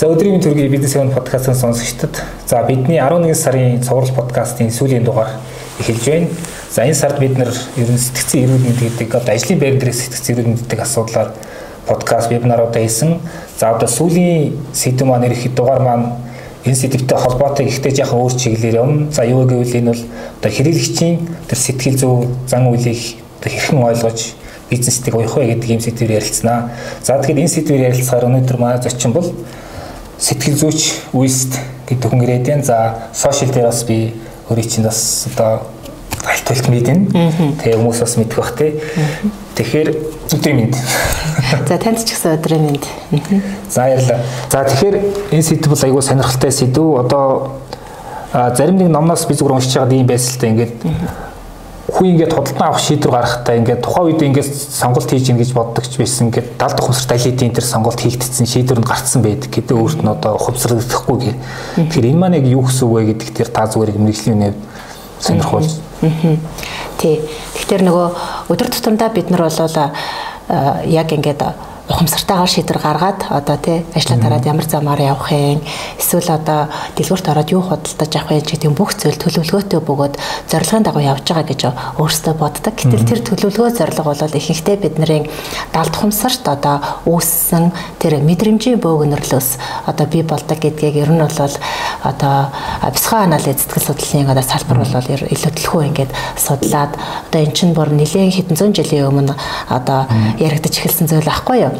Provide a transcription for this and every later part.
За өдрийн төргийн бизнес өвн подкастын сонсогчдод за бидний 11 сарын цуврал подкастын сүүлийн дугаар эхэлж байна. За энэ сард бид нэр ерөн сэтгцэн эрүүл мэнд гэдэг одоо ажлын байр дээрээс сэтгцэн эрүүл мэнд гэдэг асуудлаар подкаст вебинаруудаа хийсэн. За одоо сүүлийн сэдв маань ирэхэд дугаар маань энэ сэдвтэй холбоотой ихтэй яхан өөр чиглэлээр юм. За юу гэвэл энэ бол одоо хэрэглэгчийн тэр сэтгэл зүй зан үйлийг хэрхэн ойлгож бизнестэй уях вэ гэдэг юм сэдвээр ярилцсанаа. За тэгэхээр энэ сэдвээр ярилцахаар өнөөдөр манай зочин бол сэтгэл зүйч үест гэдэг хүн ирээд байна. За сошиал дээр бас би өөрийн чинь бас одоо аль тулт мэднэ. Тэгээ хүмүүс бас мэдэх бах тий. Тэгэхээр өдрийн мэд. За танд ч гэсэн өдрийн мэд. За баярлалаа. За тэгэхээр энэ сэдв бол айгүй сонирхолтой сэдв. Одоо зарим нэг номноос би зүгээр уншиж байгаад ийм байсалтай ингээд хүн ингээд худалдан авах шийдвэр гаргахтаа ингээд тухайн үед ингээд сонголт хийж гин гэж боддог ч байсан ингээд далд ухамсарт аль хэдийн тэр сонголт хийгдсэн шийдвэр нь гарцсан байдаг гэдэг өөрт нь одоо ухамсарлахгүй гэ. Тэгэхээр энэ маань яг юу гэсэн үг вэ гэдэг тэр та зүгээр мэрэгжлийн нэв сонирхуулж. Тий. Тэгэхээр нөгөө өдөр тутамдаа бид нар бол яг ингээд ухамсартайгаар шийдвэр гаргаад одоо тий ажлаа тараад ямар замаар явах юм эсвэл одоо дэлгүүрт ороод юу худалдаж авах юм гэдэг бүх зүйл төлөвлөгөөтэй бөгөөд зорилгын дагуу явж байгаа гэж өөрсдөө боддог. Гэтэл тэр төлөвлөгөө зорилго бол ихэнхдээ бидний далд ухамсарт одоо үүссэн тэр мэдрэмжийн бөөгнөрлөөс одоо бий болдог гэдгийг ер нь бол одоо психоанализ сэтгэл судлалын одоо салбар бол илүү төлхөө ингээд судлаад одоо эн чинь бүр нэлээд хэдэн зуун жилийн өмнө одоо яригдаж эхэлсэн зүйл аахгүй юу?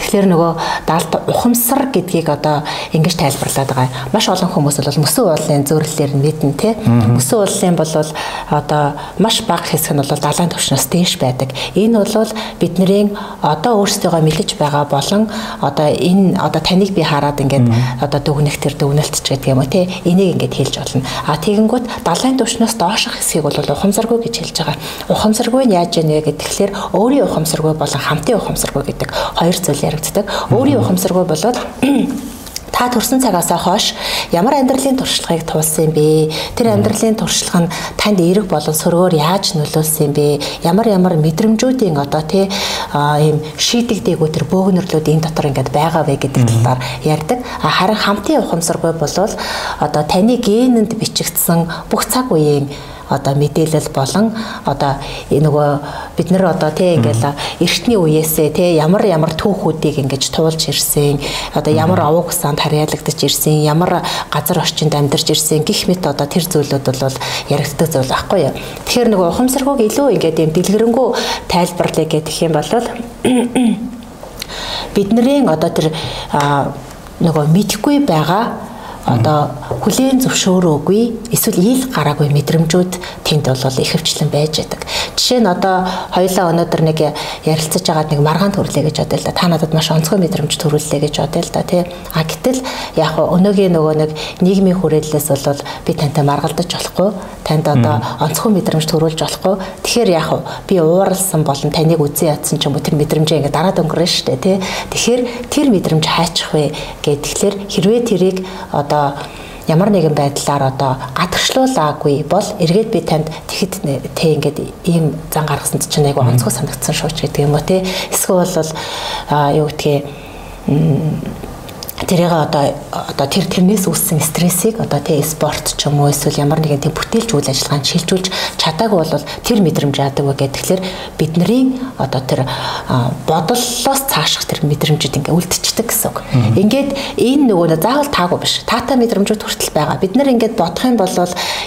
Тэгэхээр нөгөө даалт ухамсар гэдгийг одоо ингэж тайлбарлаад байгаа. Маш олон хүмүүс бол мөсөн уулын зөөрлөлөөр нь мэднэ тий. Мөсөн уулын бол одоо маш бага хэсэг нь бол далайн түвшнээс дээш байдаг. Энэ бол бидний одоо өөрсдөө мэдэж байгаа болон одоо энэ одоо таныг би хараад ингээд одоо дүгнэх тэр дүгнэлт ч гэдэг юм уу тий. Энийг ингээд хэлж болно. А тэгэнгүүт далайн түвшнээс доошох хэсгийг бол ухамсаргүй гэж хэлж байгаа. Ухамсаргүй нь яаж яанэ гэхээр өөрийн ухамсаргүй болон хамтын ухамсаргүй гэдэг хоёр зүйл яригддаг. Өөрийн ухамсаргүй болоод та төрсэн цагаас хойш ямар амьдралын туршлагыг туулсан юм бэ? Тэр амьдралын туршлага нь танд эерэг болон сөргөөр яаж нөлөөлсөн юм бэ? Ямар ямар мэдрэмжүүдийн одоо тий ийм шийдэгдээгүү тэр бөөгнөрлүүд энэ дотор ингээд байгаа вэ гэдэг талаар ярьдаг. Харин хамтын ухамсаргүй болвол одоо таны генэнд бичигдсэн бүх цаг үеийн одоо мэдээлэл болон одоо нөгөө бид нар одоо тий ингээл эртний үеэсээ тий ямар ямар түүхүүдийг ингэж туулж ирсэн одоо ямар овог санд харьяалагдаж ирсэн ямар газар орчинд амьдарч ирсэн гих мэт одоо тэр зүйлүүд бол яригддаг зүйл байхгүй юу? Тэгэхээр нөгөө ухамсаргүйг илүү ингээд юм дэлгэрэнгүй тайлбарлая гэх юм бол бидний одоо тэр нөгөө мэдхгүй байгаа одоо хүлээн зөвшөөрөөгүй эсвэл ил гараагүй мэдрэмжүүд тэнд бол ихэвчлэн байж байдаг. Жишээ нь одоо хоёлаа өнөөдөр нэг ярилцаж байгаад нэг маргаан төрлөө гэж бодъё л да. Та надад маш онцгой мэдрэмж төрүүллээ гэж бодъё л да тий. А гэтэл яг өнөөгийн нөгөө нэг нийгмийн хүрээллээс бол би тантай маргалдаж болохгүй. Танд одоо онцгой мэдрэмж төрүүлж болохгүй. Тэгэхээр яг би ууралсан болон таныг үзэн ядсан ч юм уу тэр мэдрэмжээ ингээ дараад өнгөрнө шүү дээ тий. Тэгэхээр тэр мэдрэмж хайчих вэ гэхэлэр хэрвээ тэрийг одоо ямар нэгэн байдлаар одоо гадагшлуулаагүй бол эргээд би танд тэгэхэд тэ ингээд ийм зан гаргасанд чинь айгу онцгой санагдсан шууч гэдэг юм уу те эсвэл юу гэдгийг тэрийг одоо одоо тэр тэрнээс үүссэн стрессийг одоо тий спорт ч юм уу эсвэл ямар нэгэн тий бүтээлч үйл ажиллагаанд шилжүүлж чадаагүй бол тэр мэдрэмж яадаг вэ гэхээр бидний одоо тэр бодлолоос цааших тэр мэдрэмжүүд ингээ үлдчихдэг гэсэн үг. Ингээд энэ нөгөө заавал таагүй биш. Таатай мэдрэмжүүд хүртэл байгаа. Бид нэр ингээд бодох юм бол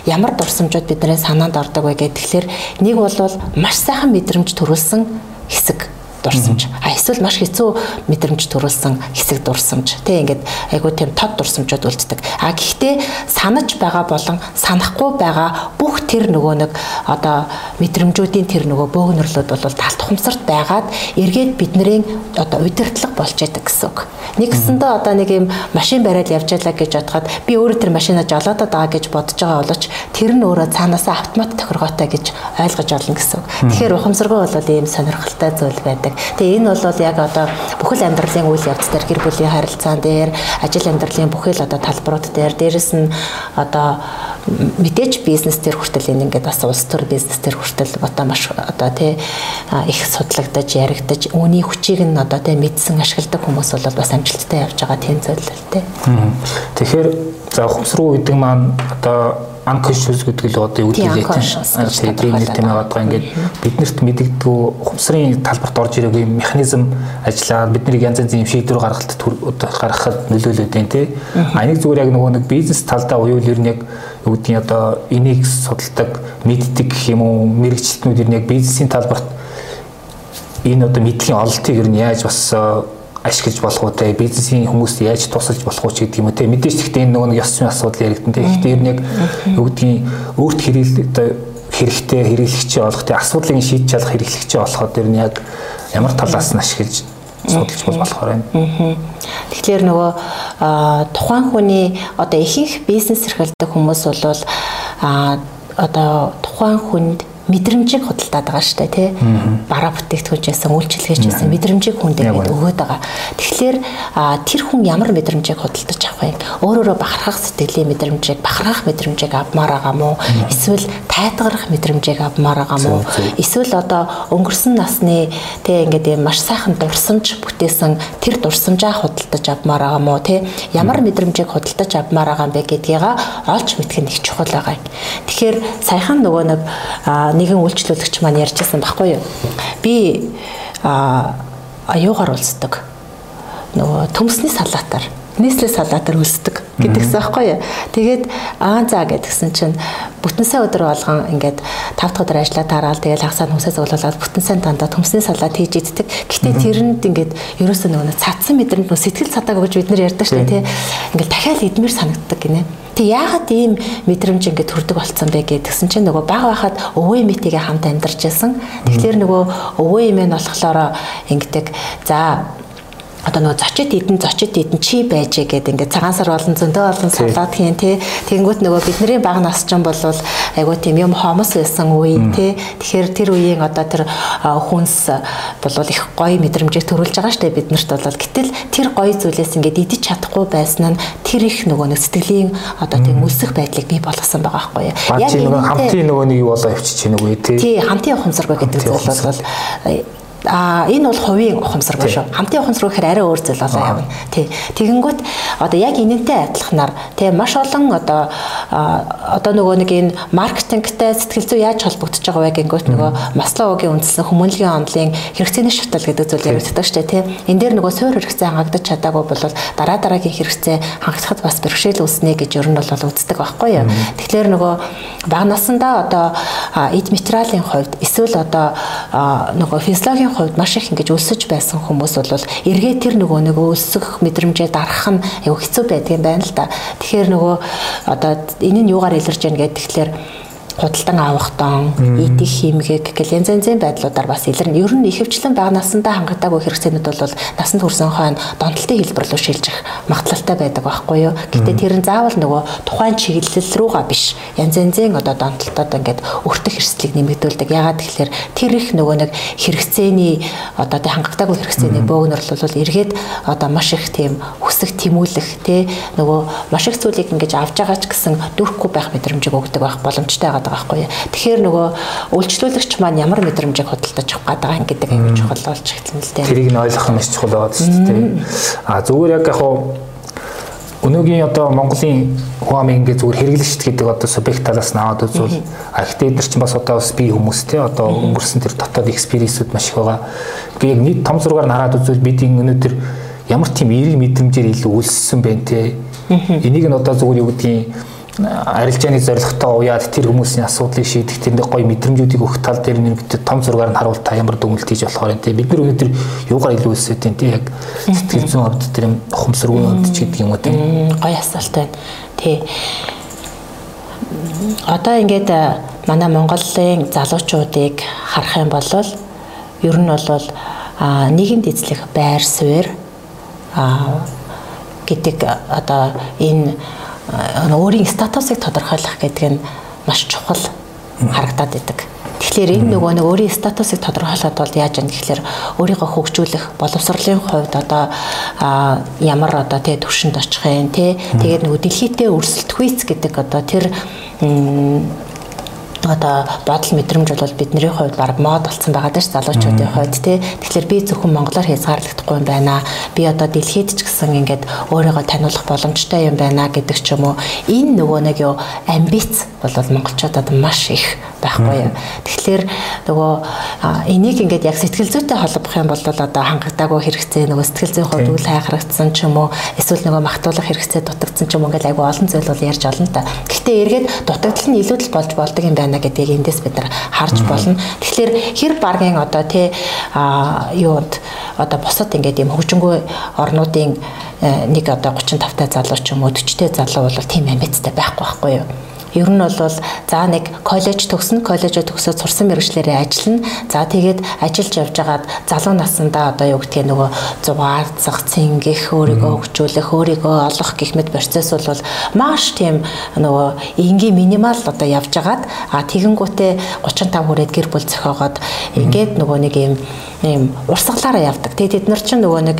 ямар дурсамжууд бидний санаанд ордог вэ гэхээр нэг бол маш сайхан мэдрэмж төрүүлсэн хэсэг дурсамж. А эсвэл маш хэцүү мэдрэмж төрүүлсэн хэсэг дурсамж. Тэ ингээд айгуу тийм тод дурсамжууд үлддэг. А гэхдээ санаж байгаа болон санахгүй байгаа бүх тэр нөгөө нэг одоо мэдрэмжүүдийн тэр нөгөө бөөгнөрлөд бол талт ухамсарт байгаад эргээд бидний одоо удирдлага болж яадаг гэсэн үг. Нэгсэндээ одоо нэг юм машин бариад явж ялаа гэж бодоход би өөрөө тэр машинаа жолоодод байгаа гэж бодож байгаа боловч тэр нь өөрөө цаанаасаа автомат тохиргоотой гэж ойлгож олно гэсэн үг. Тэгэхээр ухамсаргүй бол ийм сонирхолтой зүйл байдаг. Тэгээ энэ бол яг одоо бүхэл амьдралын үйл явц дээр гэр бүлийн харилцаан дээр ажил амьдралын бүхэл одоо талбарууд дээр дээрэс нь одоо мэдээж бизнес төр хүртэл энэ ингээд бас улс төр бизнес төр хүртэл одоо маш одоо тий их судлагдаж яригдаж үүний хүчийг нь одоо тий мэдсэн ашигладаг хүмүүс бол бас амжилттай явж байгаа тийм зүйл л тий. Тэгэхээр за ухамсаргүй гэдэг маань одоо unconscious гэдэг л одоо вэ? Тийм нэр тийм байгаа ингээд биднэрт мэдэгдүү ухамсарын талбарт орж ирээгүй механизм ажиллаад бидний янз янзын шийдвэр гаргалт гаргахад нөлөөлөд байна тий. А энийг зүгээр яг нөгөө нэг бизнес талдаа уюул ер нь яг юу гэдгийг одоо энийг судалдаг, мэддэг гэх юм уу мэрэгчлэтнүүд ер нь яг бизнесийн талбарт энэ одоо мэдлэгийн ололтыг ер нь яаж бас ашиглаж болох уу те бизнесийн хүмүүст яаж тусалж болох уу ч гэдэг юм уу те мэдээж гэхдээ энэ нөгөө нэг ёс зүйн асуудал яригдэн те. Гэхдээ ер нь яг юу гэдгийг өөрт хэрэгэл одоо хэрэгтэй хэрэглэгчээ олох те асуудлыг шийдэж чадах хэрэглэгчээ олоход ер нь яг ямар талаас нь ашиглаж судалж бол болохоор байна. Тэгэхээр нөгөө тухайн хүний одоо ихэнх бизнес эрхэлдэг хүмүүс бол а одоо тухайн хүнд мэдрэмжийг худалдаад байгаа шүү дээ тий. Бараа бүтээгдэхүүнчээсэн үйлчилгээчээсэн мэдрэмжийг хүнд ингээд өгөөд байгаа. Тэгэхээр тэр хүн ямар мэдрэмжийг худалдаж авах вэ? Өөрөөрөө бахархах сэтгэлийн мэдрэмжийг, бахархах мэдрэмжийг авмаар байгаа мó? Эсвэл тайтгарах мэдрэмжийг авмаар байгаа мó? Эсвэл одоо өнгөрсөн насны тий ингээд ийм маш сайхан дурсамж бүтээсэн тэр дурсамжаа худалдаж авмаар байгаа мó? Тий ямар мэдрэмжийг худалдаж авмаар байгаа юм бэ гэдгийг олж мэдэх нь их чухал байгаа юм. Тэгэхээр саяхан нөгөө нэг нэгэн үйлчлүүлэгч маань ярьжсэн баггүй юу. Би аюугаар улсдаг. Нөгөө төмсний салаатаар нийслэл салаатаар үлсдэг гэдэгсэн байхгүй юу. Тэгээд аа за гэдгсэн чинь бүтэн сая өдөр болгон ингээд 5 дахь өдөр ажиллаа тараал тэгээд хагасаа хүмсээс уулуулаад бүтэн сайн дандаа төмсний салаат хийж иддэг. Гэхдээ тэрэнд ингээд ерөөсөө нөгөө цацсан мэдрэнд нөгөө сэтгэл цадаг гэж бид нар ярьдаг шүү дээ тий. Ингээд дахиад идмэр санагддаг гинэ. Тэг яагаад ийм мэдрэмж ингээд төрдөг болцсон бэ гэдгсэн чинь нөгөө бага байхад өвөө эмээтэйгээ хамт амьдарч байсан. Тэгэхээр нөгөө өвөө эмээ нь болохоор ингэдэг за одоо нөгөө зочид идэн зочид идэн чи байж гэдэг ингээд цагаан сар болон зөндөө олон салаад хийн тий. Тэнгүүт нөгөө бидний бага нас ч юм бол айгуу тийм юм хомос байсан үе тий. Тэгэхээр тэр үеийн одоо тэр хүнс бол их гоё мэдрэмжийг төрүүлж байгаа штэ биднэрт бол. Гэтэл тэр гоё зүйлээс ингээд идэж чадахгүй байсан нь тэр их нөгөө нэг сэтгэлийн одоо тийм үлсэх байдлыг бий болгосон байгаа байхгүй яг энэ хамтын нөгөө нэг юу болоо явчих чинь үгүй тий. Хамтын ухамсаргүй гэдэг зүйл бол а энэ бол хувийн ухамсаргүй шүү. Хамтын ухамсар гэхээр арай өөр зүйл болоо явна. Тий. Тэгэнгүүт одоо яг энэнтэй адилханаар тий маш олон одоо одоо нөгөө нэг энэ маркетингтэй сэтгэл зүй яаж холбогдож байгаа вэ гэнгүүт нөгөө Масловогийн үндсэн хүмүүнлэгийн онолын хэрэгцээний шатал гэдэг зүйл яригддаг шүү дээ тий. Энэ дээр нөгөө суур хэрэгцээ хангагдаж чадаагүй бол дараа дараагийн хэрэгцээ хангахад бас бэрхшээл үүснэ гэж ер нь бол үздэг байхгүй юу. Тэгэхээр нөгөө бага насандаа одоо эд материалын хувьд эсвэл одоо нөгөө физиологийн хувьд маш их ингэж өлсөж байсан хүмүүс бол эргээ тэр нөгөө нэг өлсөх мэдрэмжээ дарах нь аюу хэцүү байдгийн байна л да. Тэгэхээр нөгөө одоо энэ нь юугаар илэрж яаг тэгэхээр худалдан авах дон, идэх химгэг гэл янз янзын байдлуудаар бас илэрнэ. Ер нь ихэвчлэн бага насандаа хангагдаагүй хэрэгцээнүүд бол насанд хүрсэн хойно донтолтын хэлбэр рүү шилжих магадлалтай байдаг байхгүй юу. Гэтэ тэр нь заавал нөгөө тухайн чиглэл рүүгээ биш. Янз янзын одоо донтолтод ингээд өртөх эрсдлийг нэмэгдүүлдэг. Ягаад гэхээр тэр их нөгөө нэг хэрэгцээний одоо тий хангагдаагүй хэрэгцээний бөөгнөрлөл бол эргээд одоо маш их тийм хүсэх тэмүүлэх тий нөгөө маш их зүйлийг ингэж авж байгаа ч гэсэн дүүрхгүй байх мэдрэмжийг өгдөг байх боломжтой байгаа байгаа байхгүй. Тэгэхээр нөгөө үйлчлүүлэгч маань ямар мэдрэмжийг худалдаж авах гэдэг юм гэдэг аюул чухал болж ирсэн л дээ. Тэрийг нь ойлгох нь маш чухал байгаа шүү дээ. А зүгээр яг яг хаа Өнөөгийн одоо Монголын хүн амын ингээ зүгээр хэрэглэгчд гэдэг одоо субъект талаас нь аваад үзвэл архитектор ч бас одоо бас бие хүмүүс те одоо өнгөрсөн тэр дотоод экспириенсүүд маш их байгаа. Ингээ яг нийт том зургаар нь хараад үзвэл бидний өнөөдөр ямар тийм эерэг мэдрэмжээр илүү өлссөн бэ те. Энийг нь одоо зүгээр юу гэдгийг арилжааны зорилготой уяад тэр хүмүүсийн асуудлыг шийдэх тэрэнд гоё мэдрэмжүүдийг өгөх тал дээр нэг том зургаар нь харуул та ямар дүгнэлт хийж болохоор те бид нар өнөөдөр юугаар илүү өсөд тийм те? Яг сэтгэл зүйн хувьд тэр юм ухамсаргүй хувьд ч гэдэг юм уу тийм гоё асуулт байна. Тий одоо ингээд манай Монголын залуучуудыг харах юм бол ер нь бол нийгэмд эзлэх байр суурь гэдэг одоо энэ өөрийн статусыг тодорхойлох гэдэг нь маш чухал харагдаад идэг. Тэгэхээр энэ нөгөө нэг өөрийн статусыг тодорхойлоход бол яаж яах гэхээр өөрийгөө хөгжүүлэх боловсролын хувьд одоо ямар одоо тий төвшөнд очих юм тий тэгээд нөгөө дэлхийдээ өрсөлдөхүйц гэдэг одоо тэр одоо бодол мэдрэмж бол бидний хувьд баг мод болсон байгаа даа ш залуучуудын хувьд тий. Тэгэхээр би зөвхөн монголоор хязгаарлагдахгүй юм байна. Би одоо дэлхийд ч гэсэн ингээд өөрийгөө таниулах боломжтой юм байна гэдэг ч юм уу. Энэ нөгөө нэг юу амбиц бол монголчуудад маш их байхгүй. Тэгэхээр нөгөө энийг ингээд яг сэтгэл зүйтэй холбох юм бол одоо хангагдаагүй хэрэгцээ нөгөө сэтгэл зүйн хувьд үл хайхрагдсан ч юм уу эсвэл нөгөө магтуулах хэрэгцээ дутагдсан ч юм уу ингээд айгүй олон зүйл бол ярьж олно та. Гэхдээ эргээд дутагдал нь илүүдэл болж болдог юм байна байна гэдгийг эндээс бид нар харж болно. Тэгэхээр хэр баргийн одоо тий а юунд одоо бусад ингээд юм хөгжингүй орнуудын э, нэг одоо 35 та залуу ч юм уу 40 та залуу бол тийм амбицтай байхгүй байхгүй юу? Ер нь бол за нэг коллеж төгснө, коллежоо төгсөөд сурсан мэрэгчлэрээ ажиллана. За тэгээд ажиллаж явж байгаад залуу насндаа одоо юу гэдгийг нөгөө зугаалцах, цингэх, өөрийгөө хөгжүүлэх, өөрийгөө олох гэх мэт процесс бол маш тийм нөгөө энгийн минимал одоо явж байгаад а тэгэнгүүтээ 35 хүрээд гэр бүл зохиогоод ингээд нөгөө нэг юм ийм урсгалаараа явдаг. Тэгээд тэд нар чинь нөгөө нэг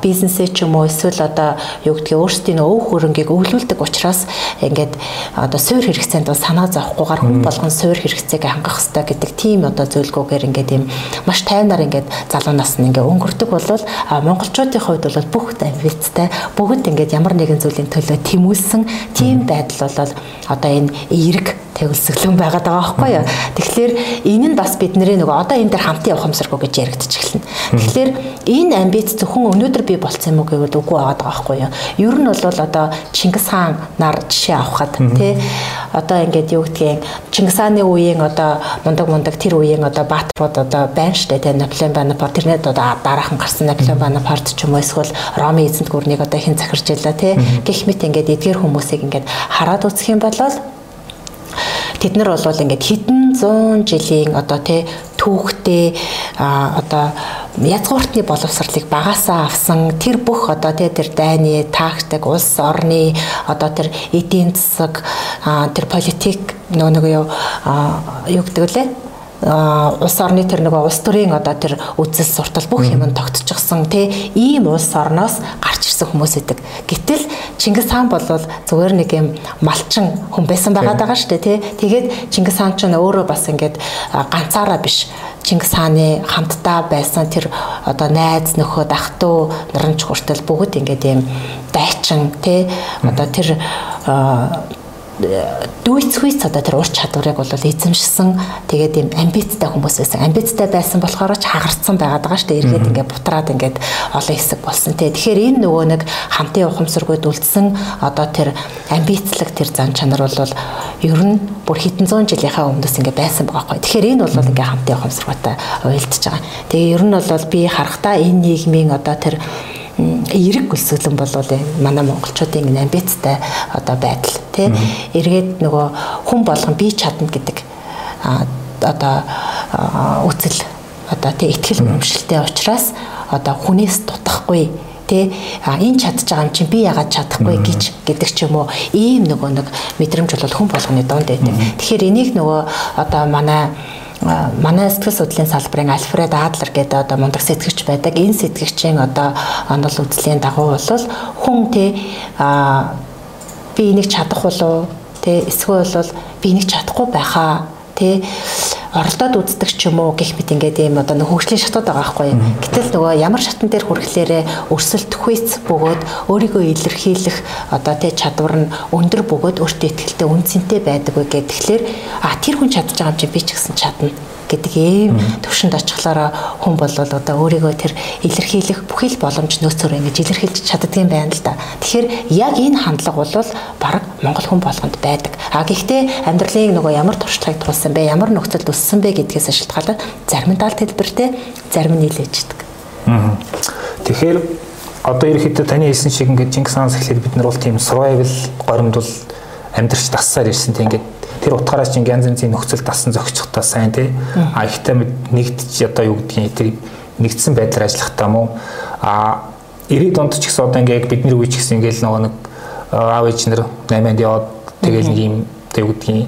бизнесээ ч юм уу эсвэл одоо юу гэдгийг өөрсдийн өв хөрөнгийг өвлүүлдэг учраас ингээд одоо суур хэрэгцээнд бол санаа зовхгүйгээр хүн болгон суур хэрэгцээг хангах хэрэгтэй гэдэг тийм одоо зөвлөгөөгөр ингээд ийм маш тайвнаар ингээд залуу нас нь ингээд өнгөрдөг болвол монголчуудын хувьд бол бүх амбицтай бүгд ингээд ямар нэгэн зүйлийн төлөө тэмүүлсэн тийм байдал бол одоо энэ эерэг төгөлсөглөн байгаад байгаа байхгүй юу. Тэгэхээр энэ нь бас бидний нөгөө одоо энэ дээр хамтан явах юмсаргүй гэж яригдчих эхэлнэ. Тэгэхээр энэ амбиц зөвхөн өнөөдөр би болцсон юм уу гэвэл үгүй байгаа байхгүй юу. Ер нь бол одоо Чингис хаан нар жишээ авахад тий одоо ингээд юу гэдгийг Чингис хааны үеийн одоо мундаг мундаг тэр үеийн одоо баатрууд одоо байна штэ тий Наполеон Бонапарт. Тэрнээд одоо дараахан гарсан Наполеон Бонапарт ч юм уу эсвэл Роми эзэнт гүрнийг одоо хэн захирч илаа тий гэх мэт ингээд эдгээр хүмүүсийг ингээд хараад үзэх юм бол Тэд нар бол ингээд хэдэн зуун жилийн одоо тий түүхтэй одоо язгууртны боловсролыг багасаа авсан. Тэр бүх одоо тий тэр дайны тактик улс орны одоо тэр эдийн засаг тэр политик нөгөө нэг юу юу гэдэг лээ улс орны тэр нөгөө улс төрийн одоо тэр үзэл суртал бүх юм нь тогтчихсон тий ийм улс орноос гарч ирсэн хүмүүс идэг. Гэтэл Чингис хаан бол зүгээр нэг юм малчин хүн байсан байгаад байгаа шүү дээ тий. Тэгээд Чингис хаан ч өөрөө бас ингээд ганцаараа биш. Чингис хааны хамтдаа байсан тэр одоо найз нөхөд ах トゥ наранч хүртэл бүгд ингээд юм дайчин тий одоо тэр дүйцхүйц одоо тэр ур чадварыг бол эзэмшсэн тэгээд ийм амбицтай хүмүүс байсан. Амбицтай байсан болохоор ч хагарцсан байгаад байгаа шүү дээ. Эргээд ингээд бутраад ингээд олон хэсэг болсон тий. Тэгэхээр энэ нөгөө нэг хамтын ухамсаргүйд үлдсэн одоо тэр амбицлог тэр зан чанар бол ер нь бүр хэдэн зуун жилийнхаа өмнөөс ингээд байсан байгаа байхгүй. Тэгэхээр энэ бол ингээд хамтын ухамсаргүйтай уялдж байгаа. Тэгээ ер нь бол би харахтаа энэ нийгмийн одоо тэр эерэг гөлсгөлэн бол манай монголчуудын амбицтай одоо байдал тий эргээд нөгөө хүн болгон би чадна гэдэг одоо үцэл одоо тий ихтгэл өмшөлтэй учраас одоо хүнээс дутахгүй тэ? А энэ чадж байгаа юм чинь би ягаад чадахгүй гэж гэдэг ч юм уу ийм нөгөө нэг мэдрэмж бол хүн болгоны донд байдаг. Тэгэхээр энийг нөгөө одоо манай манай сэтгэл судлалын салбарын Альфред Адлер гэдэг одоо мундаг сэтгэгч байдаг. Энэ сэтгэгчийн одоо онол үзлийн дагуу бол хүн а би энийг чадах болов тэ эсвэл бол би энийг чадахгүй байхаа тэ оролдоод үздэг ч юм уу гэх мэт ингээд ийм одоо нэг хөгжлийн шатууд байгаа байхгүй. Гэтэл нөгөө ямар шатан дээр хүрэхлээрээ өрсөлд хүйц бөгөөд өөрийгөө илэрхийлэх одоо тэ чадвар нь өндөр бөгөөд өөртөө ихтэй үнцэнтэй байдаг вэ. Тэгэхээр а тэр хүн чадж байгаа юм чи би ч гэсэн чадна гэдэг ийм төвшөнд очихлаараа хүн бол одоо өөрийгөө тэр илэрхийлэх бүхий л боломж нөөцөөр ингэж илэрхийлж чаддаг юм байна л да. Тэгэхээр яг энэ хандлага бол баг монгол хүн болгонд байдаг. А гэхдээ амьдралын нөгөө ямар туршлагыг туулсан бэ, ямар нөхцөлд өссөн бэ гэдгээс шалтгаалаад зарим нь даалт хэлбэртэй, зарим нь нийлээждэг. Аа. Тэгэхээр одоо ерөөхдөө таны хэлсэн шиг ингээд Чингис хаанс гэхлээр бид нар бол тийм survival горимд бол амьдрч тассаар ирсэн тийм ингээд тэр утгаараас чинь янз янзын нөхцөл дасан зохицохтой сайн тий. А ихтэй нэгдэж одоо юу гэдгийг тэр нэгдсэн байдлаар ажиллахтаа мó а 90 донд ч гэсэн одоо ингээд бидний үе ч гэсэн ингээд нөгөө нэг аав ээж нар 8-нд яваад тэгэл нэг юм юу гэдгийг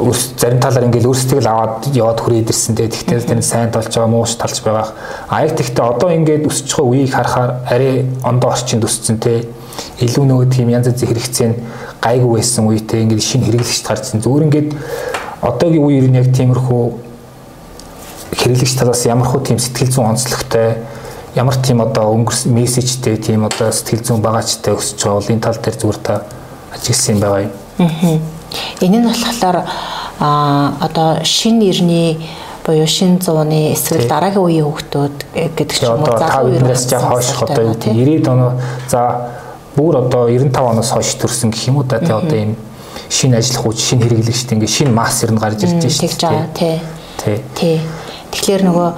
өрс зарим талаар ингээл өөрсдөө л аваад яваад хүрээд ирсэн те. Тэгтээ тэр сайн толж байгаа мууш талж байгаа. А яг тэгтээ одоо ингээд өсөж байгаа үеийг харахаар арай ондоо орчинд өссөн те. Илүү нөгөө тийм янз бүрийн хэрэгцээ нь гайгүй байсан үетэй ингээд шинэ хэрэглэгч гарсан. Зүгээр ингээд одоогийн үеэр нь яг тиймэрхүү хэрэглэгч талаас ямар хөө тийм сэтгэл зүйн онцлогтой ямар тийм одоо өнгөрсөн мессежтэй тийм одоо сэтгэл зүйн багаачтай өсөж байгаа бол энэ тал дээр зүгээр та ажигласан юм байгаа юм. Аа Энэ нь болохоор а одоо шин нэрний буюу шин зууны эсвэл дараагийн үеийн хүүхдүүд гэдэг ч юм уу залуу үеэс жаа хойших одоо 90-ад оноо за бүр одоо 95 оноос хойш төрсэн гэх юм уу да. Тий одоо ийм шин ажиллах хүч шин хэрэглэгчтэй ингээ шин масс ер нь гарч ирж байна шүү дээ. тий тий тэгэхээр нөгөө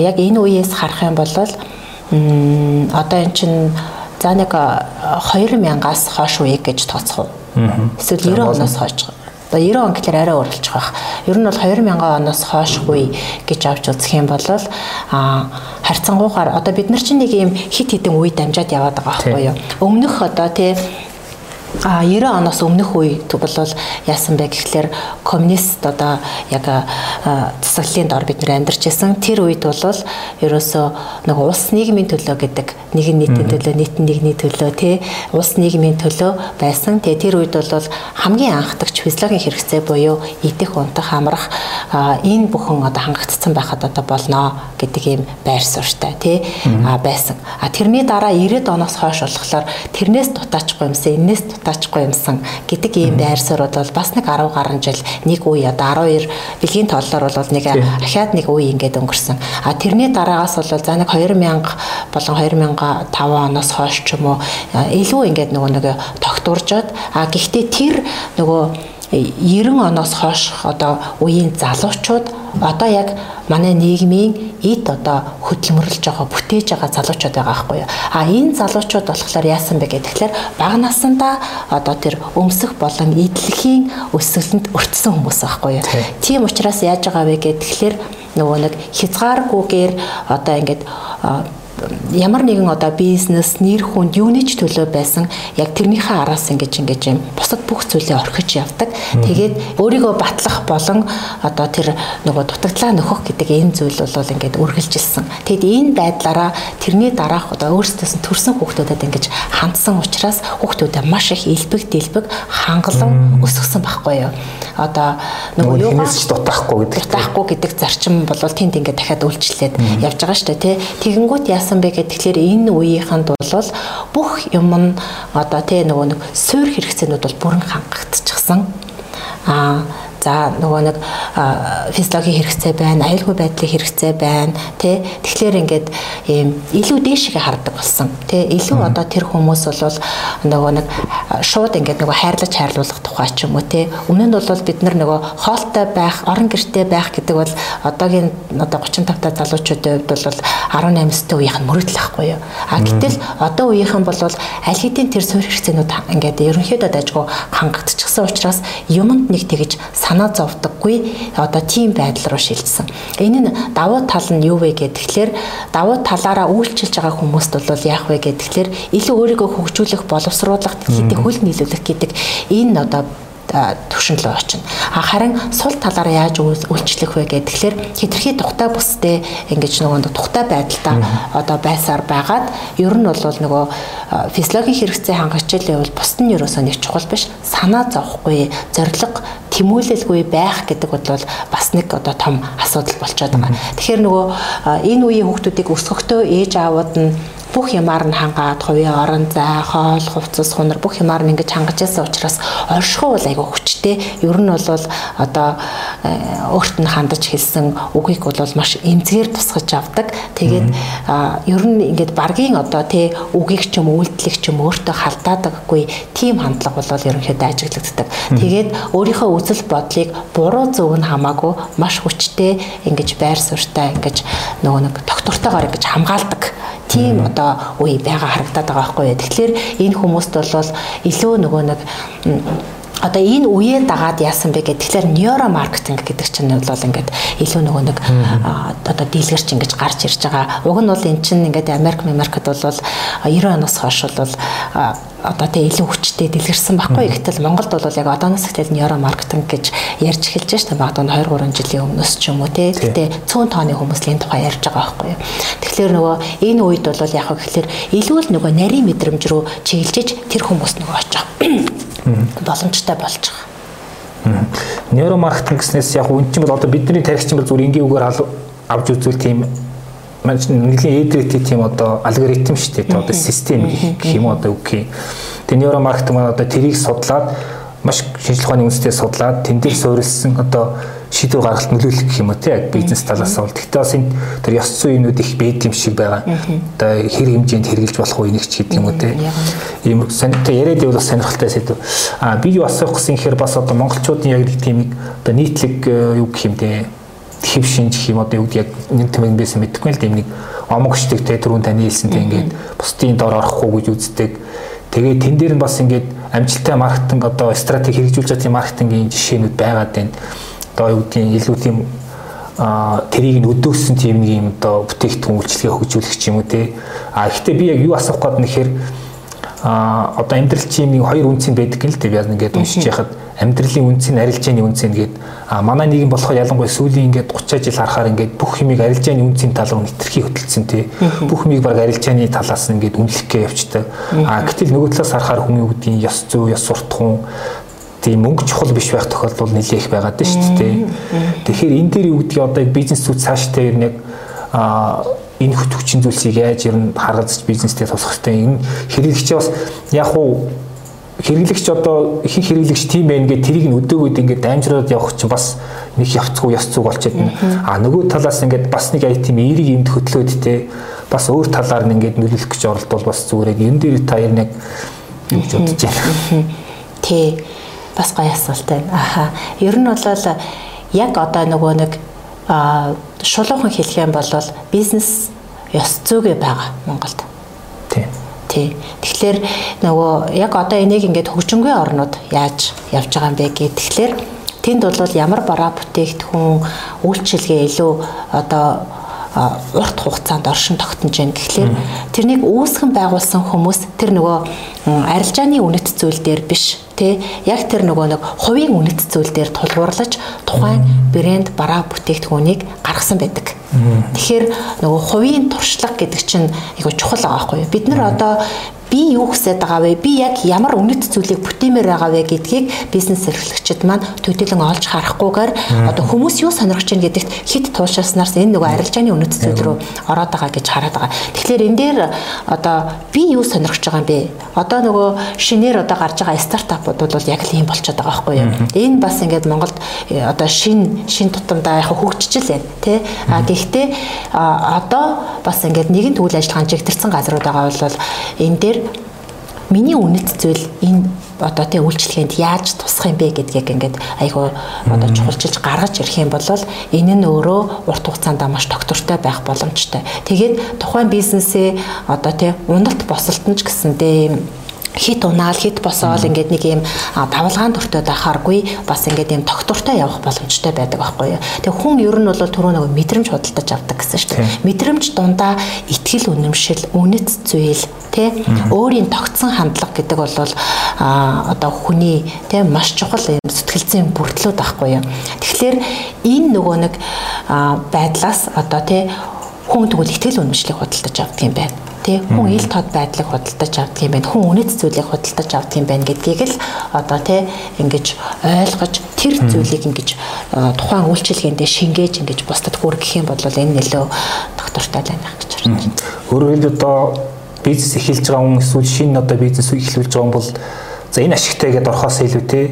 яг энэ үеэс харах юм бол одоо эн чин за нэг 2000-аас хойш үеиг гэж тооцох уу? Эсвэл 90 оноос хойш. Одоо 90 он гэхээр арай өөрчлөж байх. Ер нь бол 2000 оноос хойшгүй гэж авч үзэх юм бол а харьцангуйгаар одоо бид нар чинь нэг юм хит хитэн үе дамжаад яваад байгаа байхгүй юу? Өмнөх одоо тий А 90 оноос өмнөх үед бол яасан бэ гэхлээр коммунист одоо яг засаглалын дор бид нэр амьдарч исэн. Тэр үед бол ерөөсөө нэг улс нийгмийн төлөө гэдэг нэг нийтийн төлөө, нийтэн нэгний төлөө тий улс нийгмийн төлөө байсан. Тэгээ тэр үед бол хамгийн анхдагч физиологийн хэрэгцээ буюу идэх, унтах, амрах энэ бүхэн одоо хангагдсан байхад одоо болно гэдэг ийм байр суурьтай тий байсан. А тэрний дараа 90 оноос хойш болохоор тэрнээс дутаачгүй юмсан, энэс дутаачгүй юмсан. Гэдэг ийм байр суурь бол бас нэг 10 гаруй жил нэг үе одоо 12 бэлгийн тооллоор бол нэг ахаад нэг үе ингээд өнгөрсөн. А тэрний дараагаас бол за нэг 2000 болон 2005 оноос хойш ч юм уу илүү ингээд нөгөө нэг тогтворжод а гэхдээ тэр нөгөө 90 оноос хойш одоо үеийн залуучууд одоо яг манай нийгмийн эд одоо хөдөлмөрлж байгаа бүтээж байгаа залуучууд байгаа байхгүй юу. А энэ залуучууд болохоор яасан бэ гэхээр бага насандаа одоо тэр өмсөх болон идэлхийн өсөлтөнд өртсөн хүмүүс байхгүй юу. Тийм учраас яаж байгаа вэ гэхээр нөгөө нэг хязгааргүйгээр одоо ингээд ямар нэгэн одоо бизнес, нэр хүнд юуны ч төлөө байсан яг тэрнийхээ араас ингэж ингэж юм бусад бүх зүйлээ орхиж явдаг. Тэгээд өөрийгөө батлах болон одоо тэр нөгөө дутагдлаа нөхөх гэдэг энэ зүйл бол ингээд үргэлжилсэн. Тэгэд энэ байдлаараа тэрний дараах одоо өөрсдөөс нь төрсэн хүүхдүүдэд ингэж хандсан учраас хүүхдүүдэд маш их элбэг дэлбэг хангалан өсгсөн байхгүй юу? Одоо нөгөө юугаас ч дутаахгүй гэдэг. Дутаахгүй гэдэг зарчим бол тэнд ингээд дахиад үйлчлээд явж байгаа шүү дээ, тий. Тэгэнгүүт яасан бэ гэхээр энэ үеийнхэнд бол бүх юм нь одоо тий нөгөө нэг суур хэрэгцээнүүд бол бүрэн хангагдчихсан. Аа За нөгөө нэг физиологийн хэрэгцээ байна, аюулгүй байдлын хэрэгцээ байна, тий. Тэгэхээр ингээд ийм илүү дээшгээ хардаг болсон. Тий. Илүү одоо тэр хүмүүс бол нөгөө нэг шууд ингээд нөгөө хайрлаж хайрлуулах тухай ч юм уу тий. Өмнө нь бол бид нар нөгөө хоолтой байх, орон гэртэй байх гэдэг бол одоогийн одоо 35 та залуучуудын хувьд бол 18 өстэй үеийнх нь мөрөдөл ахгүй юу. А гэтэл одоо үеийнхэн бол аль хэдийн тэр суурь хэрэгцээнүүд ингээд ерөнхийдөө дайггүй хангагдчихсан учраас юмд нэг тэгж санаа зовдөггүй одоо тийм байдал руу шилжсэн. Энэ нь давуу тал нь юу вэ гэхээр давуу талаараа үйлчилж байгаа хүмүүст бол яах вэ гэхээр илүү өөрийгөө хөгжүүлэх боловсруулах гэдэг хөл нийлүүлэх гэдэг энэ одоо төвшин рүү очино. А харин сул талаараа яаж үйлчлэх вэ гэхээр хитрхи тухтай бүстэй ингэж нөгөө тухтай байдалтай одоо байсаар байгаад ер нь бол нөгөө физиологийн хэрэгцээ хангалтчилын бол бусд нь ерөөсөө нэг чухал биш. Санаа зовхгүй, зориг тэмүүлэлгүй байх гэдэг бол бас нэг одоо том асуудал болчиход байгаа. Тэгэхээр нөгөө энэ үеийн хүүхдүүдийг өсгөхдөө ээж аавууд нь бүх ямаар нь хангаад хувийн орон зай, хоол, хувцас, хунар бүх ямаар нь ингэж хангаж байсан учраас оршихуй бол айгүй хүчтэй. Ер нь бол одоо э, өөрт нь хандаж хэлсэн үгийг бол маш эмзгээр тусгаж авдаг. Тэгээд ер нь ингээд баргийн одоо тий үгийг ч юм үйлдэлийг ч юм өөртөө халдаадаггүй тийм хандлага бол ерөнхийдөө ажиглагддаг. Тэгээд өөрийнхөө үзэл бодлыг буруу зөв нь хамаагүй маш хүчтэй ингэж байр суурьтай ингэж нөгөө нэг доктортойгоор ингэж хамгаалдаг тийм одоо үе байгаа харагдаад байгаа байхгүй. Тэгэхээр энэ хүмүүст бол илүү нөгөө нэг одоо энэ үеэ дагаад яасан бэ гэх тэгэхээр нейро маркетинг гэдэг чинь бол ингээд илүү нөгөө нэг одоо дийлгэрч ингэж гарч ирж байгаа. Уг нь бол эн чинь ингээд Америк Америкт бол 90 оноос хойш бол одоо тэг илүү хүчтэй дэлгэрсэн байхгүй. Гэтэл Монголд бол яг одооноос ихтэй нейро маркетинг гэж ярьж эхэлж байна. Магадгүй 2 3 жилийн өмнөөс ч юм уу те. Гэтэ цөөн тооны хүмүүс энэ тухай ярьж байгаа байхгүй. Тэгэхээр нөгөө энэ үед бол яг гэхэлэр илүү л нөгөө нарийн мэдрэмж рүү чиглэж тэр хүмүүс нөгөө очих боломжтой болж байгаа. Нейро маркетинг гэснээс яг үн чинь бол одоо бидний тарихч чинь зүгээр энгийн үгээр авч үзвэл тийм нэлийн эдрэтий тийм одоо алгоритм шүү дээ. Одоо систем гэх юм одоо үг юм. Тэгээ нейро маркетинг маань одоо тэрийг судлаад маш ухааны үндэстэй судлаад тэн дээр суурилсан одоо шийдвэр гаргалт нөлөөлөх гэх юм уу тий бизнес талаас бол гэхдээ бас энэ тэр ёс зүйнүүд их байд юм шиг байгаа. Одоо хэр хэмжээнд хэрэгжилж болох уу энийг ч гэдэг юм уу тий. Ийм санитаа яриад байвал бас сонирхолтой сэдв. А би юу асуух гэсэн ихэр бас одоо монголчуудын яг нэг тийм одоо нийтлэг э, юу гэх юм тий хэв шинж гэх юм одоо юу гэдэг яг нэг тэмэг байсан мэдэхгүй л тийм нэг омогчдаг те түрүүн таны хэлсэнтэй ингээд бусдын дор орохгүй гэж үздэг. Тэгээ тэн дээр нь бас ингээд амжилттай маркетинг одоо стратеги хэрэгжүүлж байгаа тийм маркетингийн жишээнүүд байгаад байна. Одоо юу гэдгийг илүү тийм а тэрийг нь өдөөссөн тийм нэг юм одоо бүтээгдэхүүн үйлчлэгээ хөгжүүлэх юм уу те. А гэхдээ би яг юу асуух гээд нэхэр а одоо амьдрал нэг хоёр үнцэн байдаг гэл те. Би яг ингээд уншиж яхад амьдралын үнцэн арилжааны үнцэн гээд а манай нийгэм болохоор ялангуяа сүүлийн ингээд 30 жил харахаар ингээд бүх юмыг арилжааны үнцэн тал руу нэвтрхий хөтөлсөн тий бүх юмыг баг арилжааны талаас нь ингээд үнэлэх гээ явцдаг а гэтэл нөгөө талаас харахаар хүмүүс үгдийн ёс зүй ёс суртахуун тийм мөнгө чухал биш байх тохиолдол нэлээх байгаад байна шүү дээ тэгэхээр энэ дээр юу гэдгийг одоо бизнес зүг цаашдаа ер нь яг энэ хөт хүчин зүйлсийг яаж ер нь харгалзаж бизнестэй тусах хэрэгтэй энэ хэрэглэгчээ бас яг уу хэрэглэгч одоо их хэрэглэгч тийм байх ингээд тэрийг нь өдөөгөөд ингээд даймжраад явах чинь бас нэг явцгүй ёс зүг болчиход байна. А нөгөө талаас ингээд бас нэг ая тийм эерэг юмд хөтлөөд те бас өөр талаар нь ингээд нөлөөлөх гэж оролдвол бас зүгээр яг энэ дээр та ер нь яг юу гэж бодож байна. Тий. Бас гоё асуулт байна. Аха. Ер нь бол яг одоо нөгөө нэг шулуухан хэлэх юм бол бизнес ёс зүйгээ байгаа Монголд. Тий тий. Тэгэхээр нөгөө яг одоо энийг ингээд хөгжингүй орнууд яаж явж байгаа юм бэ гэх тэгэхээр тэнд бол ямар бараа бүтээгдэхүүн үйлчилгээ илүү одоо урт хугацаанд оршин тогтнож байна. Тэгэхээр тэрнийг үүсгэн байгуулсан хүмүүс тэр нөгөө арилжааны үнэт зүйл дээр биш тий яг тэр нөгөө нэг хувийн үнэт зүйл дээр тулгуурлаж тухайн брэнд бараа бүтээгдэхүүнийг гаргасан байдаг. Тэгэхээр нөгөө хувийн туршлага гэдэг чинь айгу чухал байгаа байхгүй юу? Бид нар одоо би юу хүсэж байгаа вэ? Би яг ямар үнэт зүйлийг бүтээмээр байгаа вэ гэдгийг бизнес эрхлэгчид маань төдийлөн олж харахгүйгээр одоо хүмүүс юу сонирхож байна гэдэгт хит туулшааснаас энэ нөгөө арилжааны үнэт зүйл рүү ороод байгаа гэж хараад байгаа. Тэгэхээр энэ дээр одоо би юу сонирхож байгаа юм бэ? Одоо нөгөө шинээр одоо гарч байгаа стартапууд бол яг л ийм болчиход байгаа байхгүй юу? Энэ бас ингээд Монголд э, одоо шин шин тутамдаа яг хөгжиж байна тий. А гэхдээ одоо бас ингээд нэгэн төвл ажиллагаан чигтэрсэн газрууд байгаа бол энэ дээр миний үнэт зүйл энэ одоо тий үйлчлэгэнд яаж тусах юм бэ гэдгийг ингээд айгу одоо чухалчилж гаргаж ирэх юм бол энэ нь өөрөө урт хугацаанд маш тогтвортой байх боломжтой. Тэгээд тухайн бизнесээ одоо тий уналт босолтон ч гэсэндээ хит унаал хит босоол ингээд нэг юм давлгаан төртөд байхааргүй бас ингээд юм тогтвортой явах боломжтой байдаг байхгүй юу. Тэгээ хүн ер нь бол түрүү нэг мэдрэмж худалдаж авдаг гэсэн шүү дээ. Мэдрэмж дундаа ихтгэл үнэмшил, үнэт зүйл тий өөрийн тогтсон хандлага гэдэг бол а одоо хүний тий маш чухал юм сэтгэлзэн бүртлүүд байхгүй юу. Тэгэхээр энэ нөгөө нэг байдлаас одоо тий хүн тэгвэл ихтгэл үнэмшлийг худалдаж авдаг юм байна тий. Хүн ил тод байдлыг худалдаж авдаг юм байна. Хүн үнэт зүйлийг худалдаж авдаг юм байна гэдгийг л одоо тий ингэж ойлгож тэр зүйлийг ингэж тухайн үйлчилгээндээ шингээж ингэж бусдад хүргэх юм бол энэ нөлөө доктортой байна гэж харж байна. Өөрөөр хэлбэл одоо бизнес эхэлж байгаа хүн эсвэл шинэ одоо бизнес эхлүүлж байгаа хүн бол за энэ ашигтай гэдээ орхоос илүү тий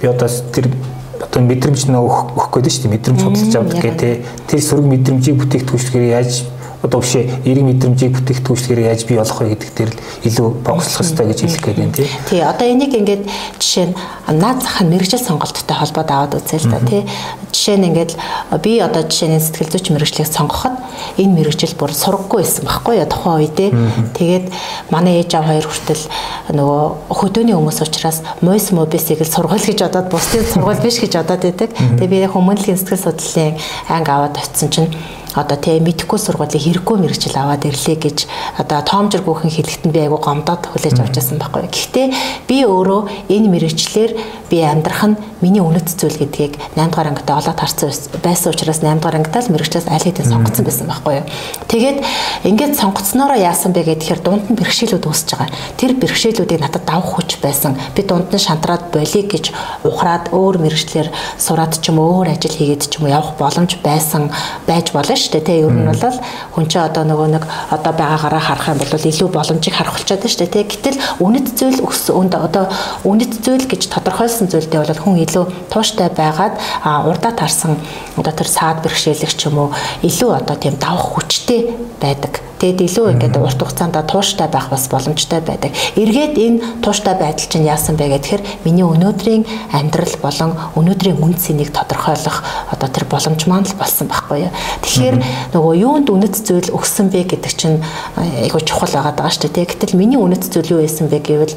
би одоо тэр одоо мэдрэмж нөө өгөх гэдэг чинь мэдрэмж худалдаж авдаг гэх тий. тэр сөрөг мэдрэмжийг бүтээгдэхүүнчлэгээр яаж одоо бишээ эерэг мэдрэмжийг бүтээгдэхүүнчлэгээр яаж бий болох вэ гэдэг дээр л илүү фокуслох хэрэгтэй гэж хэлэх гээд байна тий. Тий одоо энийг ингээд жишээ нь наад зах нь мэрэгжил сонголттой холбоод аваад үзье л да тий. Жишээ нь ингээд би одоо жишээ нь сэтгэл зүйч мэрэгжлийг сонгоход энэ мэрэгжил бүр сургаггүй байсан байхгүй юу тухайн үедээ. Тэгээд манай ээж аав хоёр хүртэл нөгөө хөдөөний хүмүүс учраас мойс мобисийг л сургууль гэж бодоод бусдын сургууль биш гэж бодоод байдаг. Тэгээд би хүмүүнлэгийн сэтгэл судлалын анги аваад очисон чинь одоо тий мэдхгүй сургуулийн хэрэггүй мэрэгчл аваад ирлээ гэж одоо тоомжиргүйхэн хэлэхэд би айгу гомдоод хүлээж авч байсан байхгүй. Гэхдээ би өөрөө энэ мэрэгчлэр би амьдрах нь миний үнэт зүйл гэдгийг 8 дугаар ангитай олоод харсан байсан учраас 8 дугаар ангитаа л мэрэгчлээс аль хэдийн сонгоцсон байсан байхгүй юу. Тэгээд ингээд сонгоцсноороо яасан бэ гэхээр дунд нь бэрхшээлүүд үүсэж байгаа. Тэр бэрхшээлүүдийг надад давах хүч байсан. Би дунд нь шантраад болиг гэж ухраад өөр мэрэгчлэр сураад ч юм өөр ажил хийгээд ч юм явах боломж байсан байж болно шүү дээ. Тэ ер нь бол хүн чинь одоо нөгөө нэг одоо байгаагаараа харах юм бол илүү боломжийг харах болчиход байна шүү дээ. Тэ гэтэл үнэт зүйл өсөнд одоо үнэт зүйл гэж тодорхойлсон зүйлдээ бол хүн илүү тууштай байгаад урдаа тарсан одоо тэр саад бэрхшээлэг ч юм уу илүү одоо тийм давах хүчтэй байдаг. Тэгэд илүү ингээд урт хугацаанд тууштай байх бас боломжтой байдаг. Эргээд энэ тууштай байдал чинь яасан бэ гэхээр миний өнөөдрийн амьдрал болон өнөөдрийн үн цэнийг тодорхойлох одоо тэр боломж маань л болсон байхгүй юу. Тэгэхээр нөгөө юунд үнэт зүйл өгсөн бэ гэдэг чинь айгуу чухал байгаад байгаа шүү дээ. Гэтэл миний үнэт зүйл юу байсан бэ гэвэл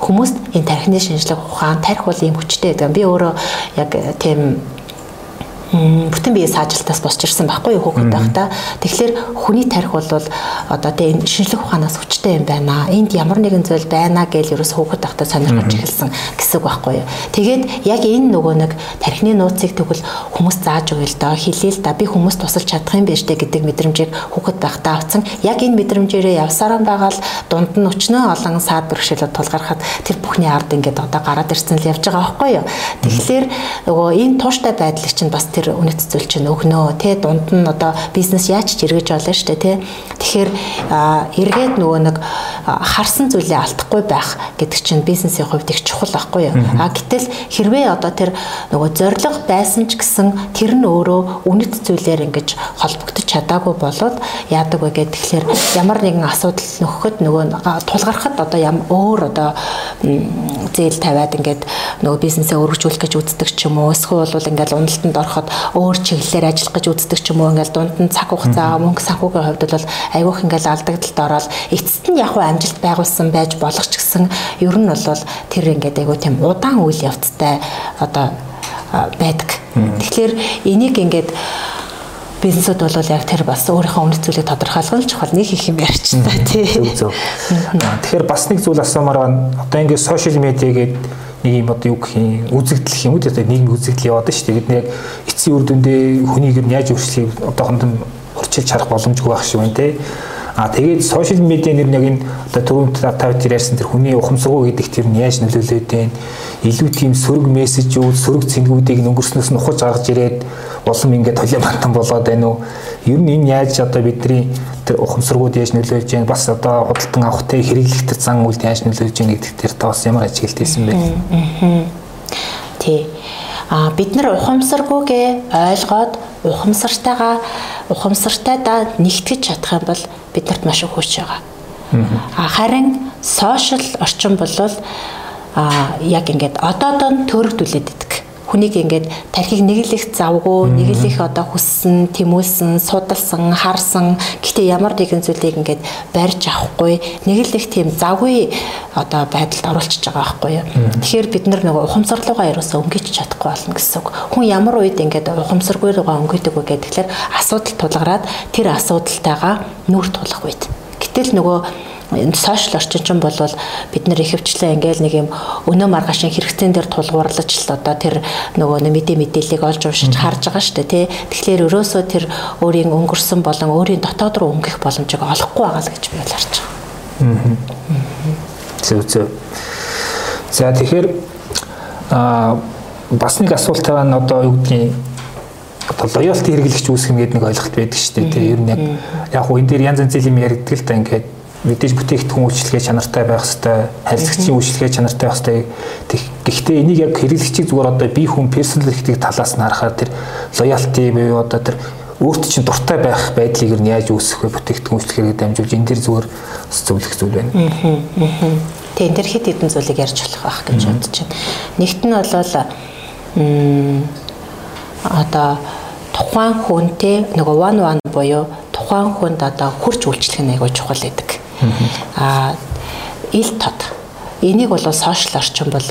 хүмүүст энэ тархины шинжлэх ухаан тарих бол ийм хүчтэй гэдэг. Би өөрөө яг тийм бүтэн биеэ саажилтаас босч ирсэн байхгүй юу хүүхэд байхдаа. Тэгэхээр хүний тарих бол одоо тийм шинжлэх ухаанаас хүчтэй юм байна. Энд ямар нэгэн зүйл байна гэж ерөөс хүүхэд байхдаа сонирхож эхэлсэн гэсэн үг байхгүй юу. Тэгээд яг энэ нөгөө нэг тархины нууцыг тэгвэл хүмүүс зааж өгье л доо хэлээ л да би хүмүүст тусалж чадах юм биш үү гэдэг мэдрэмжийг хүүхэд байхдаа авсан. Яг энэ мэдрэмжээрээ явсараа байгаа л дунд нь өчнөө олон саад бэрхшээлүүд тулгархад тэр бүхний ард ингээд одоо гараад ирсэн л явж байгаа байхгүй юу. Тэгэхээр нөгөө энэ тууштай байдлыг чинь бас тэр үнэт зүйл чинь өгнөө те дунд нь одоо бизнес яаж ч эргэж болно шүү дээ те тэгэхээр эргээд нөгөө нэг харсан зүйлээ алдахгүй байх гэдэг чинь бизнесийн хувьд их чухал байхгүй юу? А гэтэл хэрвээ одоо тэр нөгөө зориг байсан ч гэсэн тэр нь өөрөө үнэт зүйлээр ингэж холбогдож чадаагүй болоод яадаг вэ гэдэг тэгэхээр ямар нэгэн асуудал нөхөхөд нөгөө тулгархад одоо ям өөр одоо зээл тавиад ингээд нөгөө бизнесээ өргөжүүлэх гэж үздэг ч юм уу? Эсвэл бол ингээд уналтанд ороход өөр чиглэлээр ажиллах гэж үздэг ч юм уу ингээл дунд нь цаг хугацаа мөнгө санхүүгийн хувьд бол айгүйх ингээл алдагдлалд ороод эцэст нь яг амжилт байгуулсан байж болох ч гэсэн ер нь бол тэр ингээд айгүй тийм удаан үйл явцтай одоо байдаг. Тэгэхээр энийг ингээд бизнесуд бол яг тэр бас өөрийнхөө үнэт зүйлийг тодорхойлох нь чухал нэг их юм ярьч та тий. Зөв зөв. Тэгэхээр бас нэг зүйл асуумаар байна. Одоо ингээд сошиал медиа гэдэг нэг юм одоо юу гэх юм үзэгдэл юм уу одоо нийгмийн үзэгдэл яваад шүү дээ. Бид нэг эцсийн үр дүндээ хүнийг яаж өөрчлөхийг одоохонд нь урьдчилж харах боломжгүй байх шиг байна те. А тэгээд сошиал медиа нэр нэг энэ одоо түрүүнд тавьж ярьсан тэр хүний ухамсаргуу гэдэг тэр нь яаж нөлөөлөд байна. Илүү тийм сөрөг мессежүүд, сөрөг цэнгүүдийг өнгөрснөөс нь ухаж гаргаж ирээд улам ингээд толио бантан болоод байна уу? Ер нь энэ яаж одоо бидний тэр ухамсаргууд яаж нөлөөлж байна? Бас одоо худалдан авах те хэрэглэх тэр зан үйлд яаж нөлөөлж байна гэдэг тэр та бас ямар ажиглалтэйсэн бэ? Тий. А бид нар ухамсаргүйгээ ойлгоод ухамсартайгаа ухамсартайдаа нэгтгэж чадах юм бол биднэрт маш их хүч байгаа. А харин сошиал орчин бол а яг ингээд одоодоо төрөгдүүлээд идэг хүнийг ингээд тархийг нэг л их завгүй, нэг л их одоо хүссэн, тэмүүлсэн, судалсан, харсан. Гэтэ ямар нэгэн зүйлийг ингээд барьж авахгүй, нэг л их тийм завгүй одоо байдалд оруулчихж байгаа байхгүй юу. Тэгэхээр бид нар нөгөө ухамсарлуугаа ерөөсөө өнгөж чадахгүй болно гэсэн үг. Хүн ямар үед ингээд ухамсаргүй руугаа өнгөдөг вэ гэхээр асуудал тулгараад тэр асуудалтайгаа нүүр тулах үед. Гэтэл нөгөө сошиал орчин чинь бол бид нэр ихэвчлэн ингээл нэг юм өнөө маргаашийн хэрэгцэн дээр тулгуурлаж л одоо тэр нөгөө мэдээ мэдээллийг олж уншиж харж байгаа шүү дээ тий. Тэгэхээр өрөөсөө тэр өөрийн өнгөрсөн болон өөрийн дотоод руу өнгөх боломжийг олохгүй байгаа л гэж би бол харж байгаа. Зөв зөв. За тэгэхээр аа бас нэг асуулт байгаа нь одоо юу гэдгийг одоо лоялти хэрэглэгч үүсгэн гэдэг нэг ойлголт байдаг шүү дээ. Тэгээ ер нь яг яг хуу энэ дээр янз янзын юм яригддаг л да ингээд мэдээж бүтээгдэхүүн үйлчлэгээ чанартай байх хэвээр харилцагчийн үйлчлэгээ чанартай байх хэвээр гэхдээ энийг яг хэрэглэгчийг зүгээр одоо би хүн персонал хэрэгтэй талаас нь харахаар тэр лоялти буюу одоо тэр өөрт чинь дуртай байх байдлыг нь яаж үүсгэх вэ бүтээгдэхүүн үйлчлэгийг дамжуулж энэ дэр зүгээр зөвлөх зүйл байна. Тэг энэ дэр хэд хэдэн зүйлийг ярьж болох байх гэж бодож байна. Нэгт нь бол одоо тухайн хүнтэй нөгөө one one буюу тухайн хүнд одоо хурц үйлчлэх нь айгүй чухал байдаг. Аа ил тод энийг бол сошиал орчин бол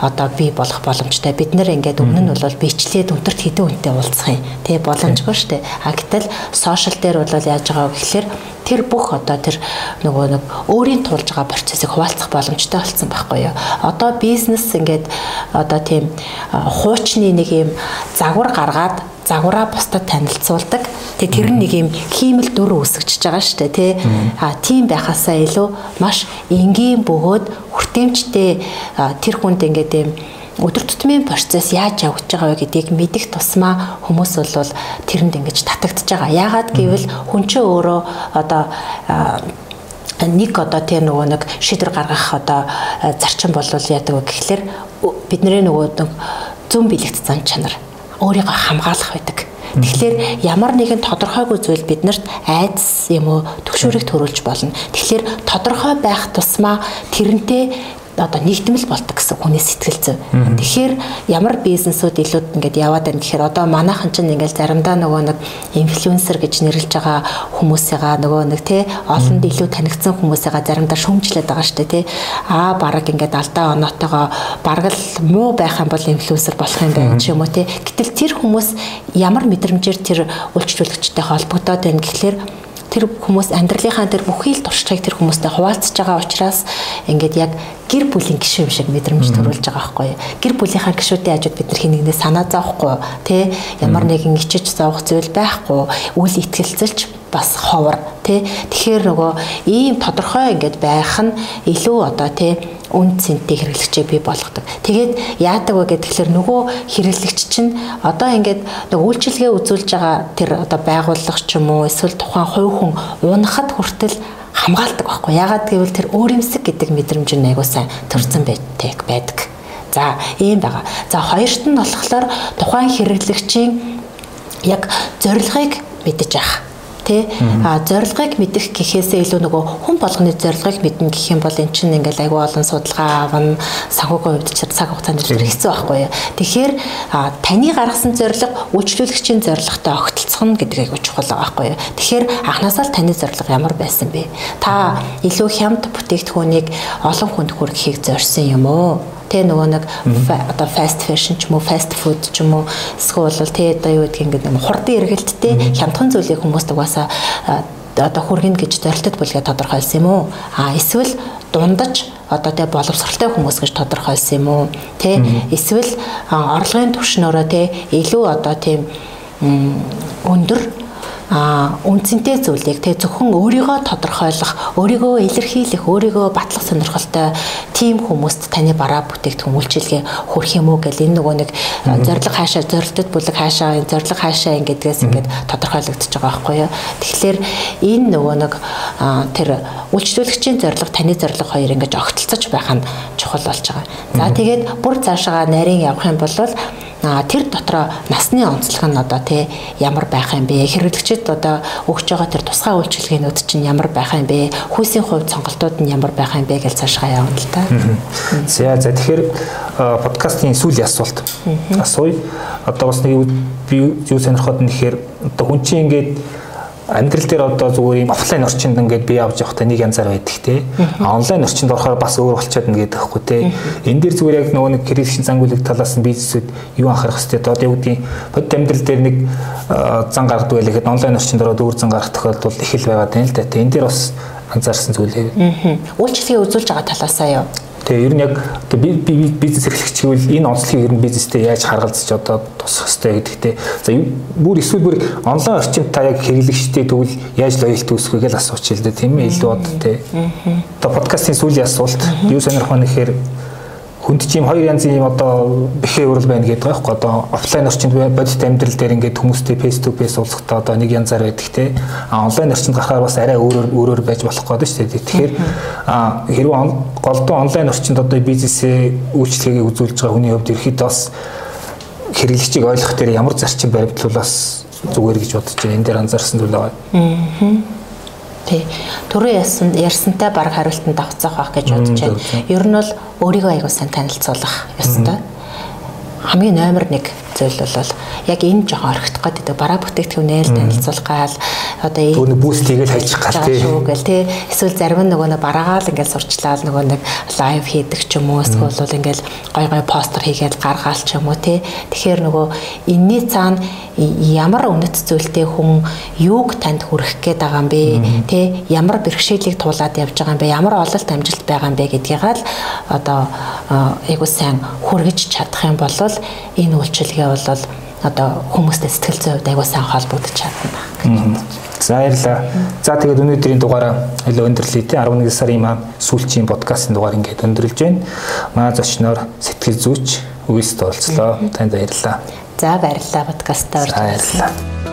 одоо бий болох боломжтой. Бид нэр ингээд өмнө нь бол бичлээд өдөрт хэдэн үнэтэй уулзах юм. Тэ боломжгүй шүү дээ. А гэтэл сошиал дээр бол яаж байгаа вэ гэхээр тэр бүх одоо тэр нөгөө нэг өөрийн тулж байгаа процессыг хуваалцах боломжтой болсон байхгүй юу. Одоо бизнес ингээд одоо тийм хуучны нэг юм загвар гаргаад загвараа бусдад танилцуулдаг. Тэгээ тэр нэг юм хиймэл дүр үүсгэж байгаа шүү дээ тий. А тийм байхасаа илүү маш энгийн бөгөөд хүртээмжтэй тэр хүнд ингээд юм өдөр тутмын процесс яаж явагдаж байгаа вэ гэдгийг мэдих тусмаа хүмүүс бол тэрэнд ингэж татагдж байгаа. Яагаад гэвэл хүн чинь өөрөө одоо нэг одоо тийм нөгөө нэг шийдвэр гаргах одоо зарчим болвол яадаг вэ гэхлээр бидний нөгөө зөв бэлэгт зан чанар өөрийгөө хамгаалах байдаг. Тэгэхээр ямар нэгэн тодорхойгүй зүйл биднэрт айдас юм уу төгшөөрийг төрүүлж болно. Тэгэхээр тодорхой байх тусмаа тэрнтэй одоо нэгдмэл бол ตก гэсэн хүний сэтгэл зүй. Тэгэхээр ямар бизнесүүд илүүд ингээд яваад байна гэхээр одоо манайхан чинь ингээд заримдаа нөгөө нэг инфлюенсер гэж нэрлэж байгаа хүмүүсээгаа нөгөө нэг тий олонд илүү танигдсан хүмүүсээгаа заримдаа шүүмжлээд байгаа дээ тий. Аа бараг ингээд алдаа оноотойгоо бараг л муу байх юм бол инфлюенсер болох юм байна ч юм уу тий. Гэтэл тэр хүмүүс ямар мэдрэмжээр тэр үйлчлүүлэгчтэй холбогдоод байна гэхлээр тэр хүмүүс амьдралынхаа тэр бүхий л туршлагыг тэр хүмүүстэй хуваалцж байгаа учраас ингээд яг гэр бүлийн гишүүн шиг мэдрэмж төрүүлж байгаа байхгүй гэр бүлийнхаа гишүүдийн хажууд бид хинэгнээ санаа зовхгүй тий ямар нэгэн ичиж зовох зүйл байхгүй үл итгэлцэлж бас ховор тий тэгэхээр нөгөө ийм тодорхой ингээд байх нь илүү одоо тий үн цэнтэй хэрэглэгчээ бий болгодог. Тэгээд яадаг вэ гэхээр нөгөө хэрэглэгч чинь одоо ингээд нэг үйлчилгээ үзүүлж байгаа тэр одоо байгууллага ч юм уу эсвэл тухайн хувь хүн унахад хүртэл хамгаалдаг байхгүй. Яагаад гэвэл тэр өөрөмсөг гэдэг мэдрэмж нь айгуу сайн төрсэн байдаг байдаг. За ийм байгаа. За хоёрт нь болохоор тухайн хэрэглэгчийн яг зорилгыг мэдэж авах тий? А зорилгыг мэдэх гэхээсээ илүү нөгөө хүн болгоны зорилгыг мэднэ гэх юм бол эн чинь ингээл айгүй олон судалгаа авна санхүүгийн хувьд ч цаг хугацаанд зөвхөн хэцүү байхгүй юу? Тэгэхээр таны гаргасан зорилго үйлчлүүлэгчийн зорилготой огтлцох нь гэдэг айгүй чухал байгаа байхгүй юу? Тэгэхээр анханасаа л таны зорилго ямар байсан бэ? Та илүү хямд бүтээгдэхүүнийг олон хүнд хүргэхийг зорьсон юм уу Тэ нөгөө нэг одоо fast fashion ч юм уу fast food ч юм уу эсвэл тэ одоо юу гэдгийг ингээд нэг хурдан эргэлттэй хямдхан зүйлийг хүмүүст угаасаа одоо хүргэнэ гэж зорилтод бүлгээ тодорхойлсон юм уу? А эсвэл дундаж одоо тэ боловсралтай хүмүүс гэж тодорхойлсон юм уу? Тэ эсвэл орлогын түвшнөөрөө тэ илүү одоо тийм өндөр үнцэнтэй зүйлийг тэг зөвхөн өөрийгөө тодорхойлох, өөрийгөө илэрхийлэх, өөрийгөө батлах сонирхолтой тийм хүмүүст таны бараа бүтээгдэхүүн үйлчилгээ хүрэх юм уу гэл энэ нөгөө нэг зориг хаашаа зорилтод бүлэг хаашаа энэ зориг хаашаа ингэдгээс ингээд тодорхойлогдож байгаа байхгүй юу. Тэгэхээр энэ нөгөө нэг тэр үйлчлүүлэгчийн зориг таны зориг хоёр ингэж огтлцож байх нь чухал болж байгаа. За тэгээд бүр цаашаа нарийн явах юм бол тэр дотроо насны онцлог нь одоо тий ямар байх юм бэ? Хэрэглэгчид одоо өгч байгаа тэр тусгай үйлчилгээнүүд чинь ямар байх юм бэ? Хүйсийн хувьд сонголтууд нь ямар байх юм бэ гэж цаашгаа явна л та. За за тэгэхээр подкастын сүүлийн асуулт. Асууя. Одоо бас нэг би юу сонирхоод нэхэр одоо хүн чинь ингээд амьдрал дээр одоо зүгээр юм офлайн орчинд ингээд бие авч явахдаа нэг янзаар байдаг те. Онлайн орчинд орохоор бас өөр болчиход ингээд байхгүй те. Энэ дээр зүгээр яг нөгөө нэг хэрэгшин зангуулыг талаас нь бизнесүүд юу анхаарах хэрэгтэй. Одоо юу гэдгийг бод амьдрал дээр нэг зан гаргадаг байлаа гэхэд онлайн орчинд ороод өөр зан гарах тохиолдол их л байгаа тань л да. Энэ дээр бас анзаарсан зүйлээ. Үйлчлэгээ үзүүлж байгаа талаасаа юу? Тэгээ ер нь яг бизнес эрхлэгч гэвэл энэ онцлогийг ер нь бизнестэй яаж харгалзаж одоо тусах хэрэгтэй гэдэгтэй. За бүр эсвэл бүр онлайн орчинд та яг хэрэглэгчтэй тэгвэл яаж лоялт үүсгэх вэ гэж асууч л дээ тийм ээ илүү бод тий. Одоо подкастын сүүлийн асуулт юу сонирх маань гэхээр хүнд чим хоёр янзын юм одоо бэхээ урал байна гэдэг байгаа байхгүй одоо офлайн орчинд бодит амьдрал дээр ингээд хүмүүстэй face to face уулзахдаа одоо нэг янзаар байдаг те. А онлайн орчинд гарахаар бас арай өөрөөр өөрөөр байж болох гэдэг шүү дээ. Тэгэхээр хэрвээ голдуу онлайн орчинд одоо бизнесээ үйлчлэгийг үзүүлж байгаа хүний хувьд ерөөхдөө бас хэрэглэгчийг ойлгох дээр ямар зарчим баримтлал бас зүгээр гэж бодож байна. Энэ дээр анзаарсан зүйл байгаа. Аа Тий. Төрөө ясан ярьсантай баг хариултанд давцах байх гэж бодож байна. Ер нь бол өөрийгөө аягүй сайн танилцуулах ёстой. Хамгийн номер 1 зүйл бол яг энэ жоохон орхитох гэдэг бараа бүтээгдэхүүнээ л танилцуулах гал одоо Өөр бүүст хийгээл хайчих гал тий. шүү гэл тий. Эсвэл зарим нөгөө нэг бараагаал ингээл сурчлаад нөгөө нэг лайв хийдэг ч юм уу эсвэл ингээл гой гой постэр хийгээд гаргаал ч юм уу тий. Тэгэхээр нөгөө энэний цаана ямар үнэт зүйлтэй хүн юуг танд хүрэх гээд байгаа юм бэ? Тэ ямар бэрхшээлийг туулаад явж байгаа юм бэ? Ямар ололт амжилт байгаа юм бэ гэдгийг л одоо айгуу сайн хүргэж чадах юм бол энэ үйлчилгээ бол одоо хүмүүстэй сэтгэл зүйн хувьд айгуу сайн холбогдож чадна. За баярлалаа. За тэгээд өнөөдрийн дугаараа илүү өндөрлөе те 11 сарын маа сүүлчийн подкастын дугаар ингээд өндөрлж байна. Маа зочноор сэтгэл зүйч Үгүйс тоолцлоо. Танд баярлалаа. За баярлалаа подкастаар. Баярлалаа.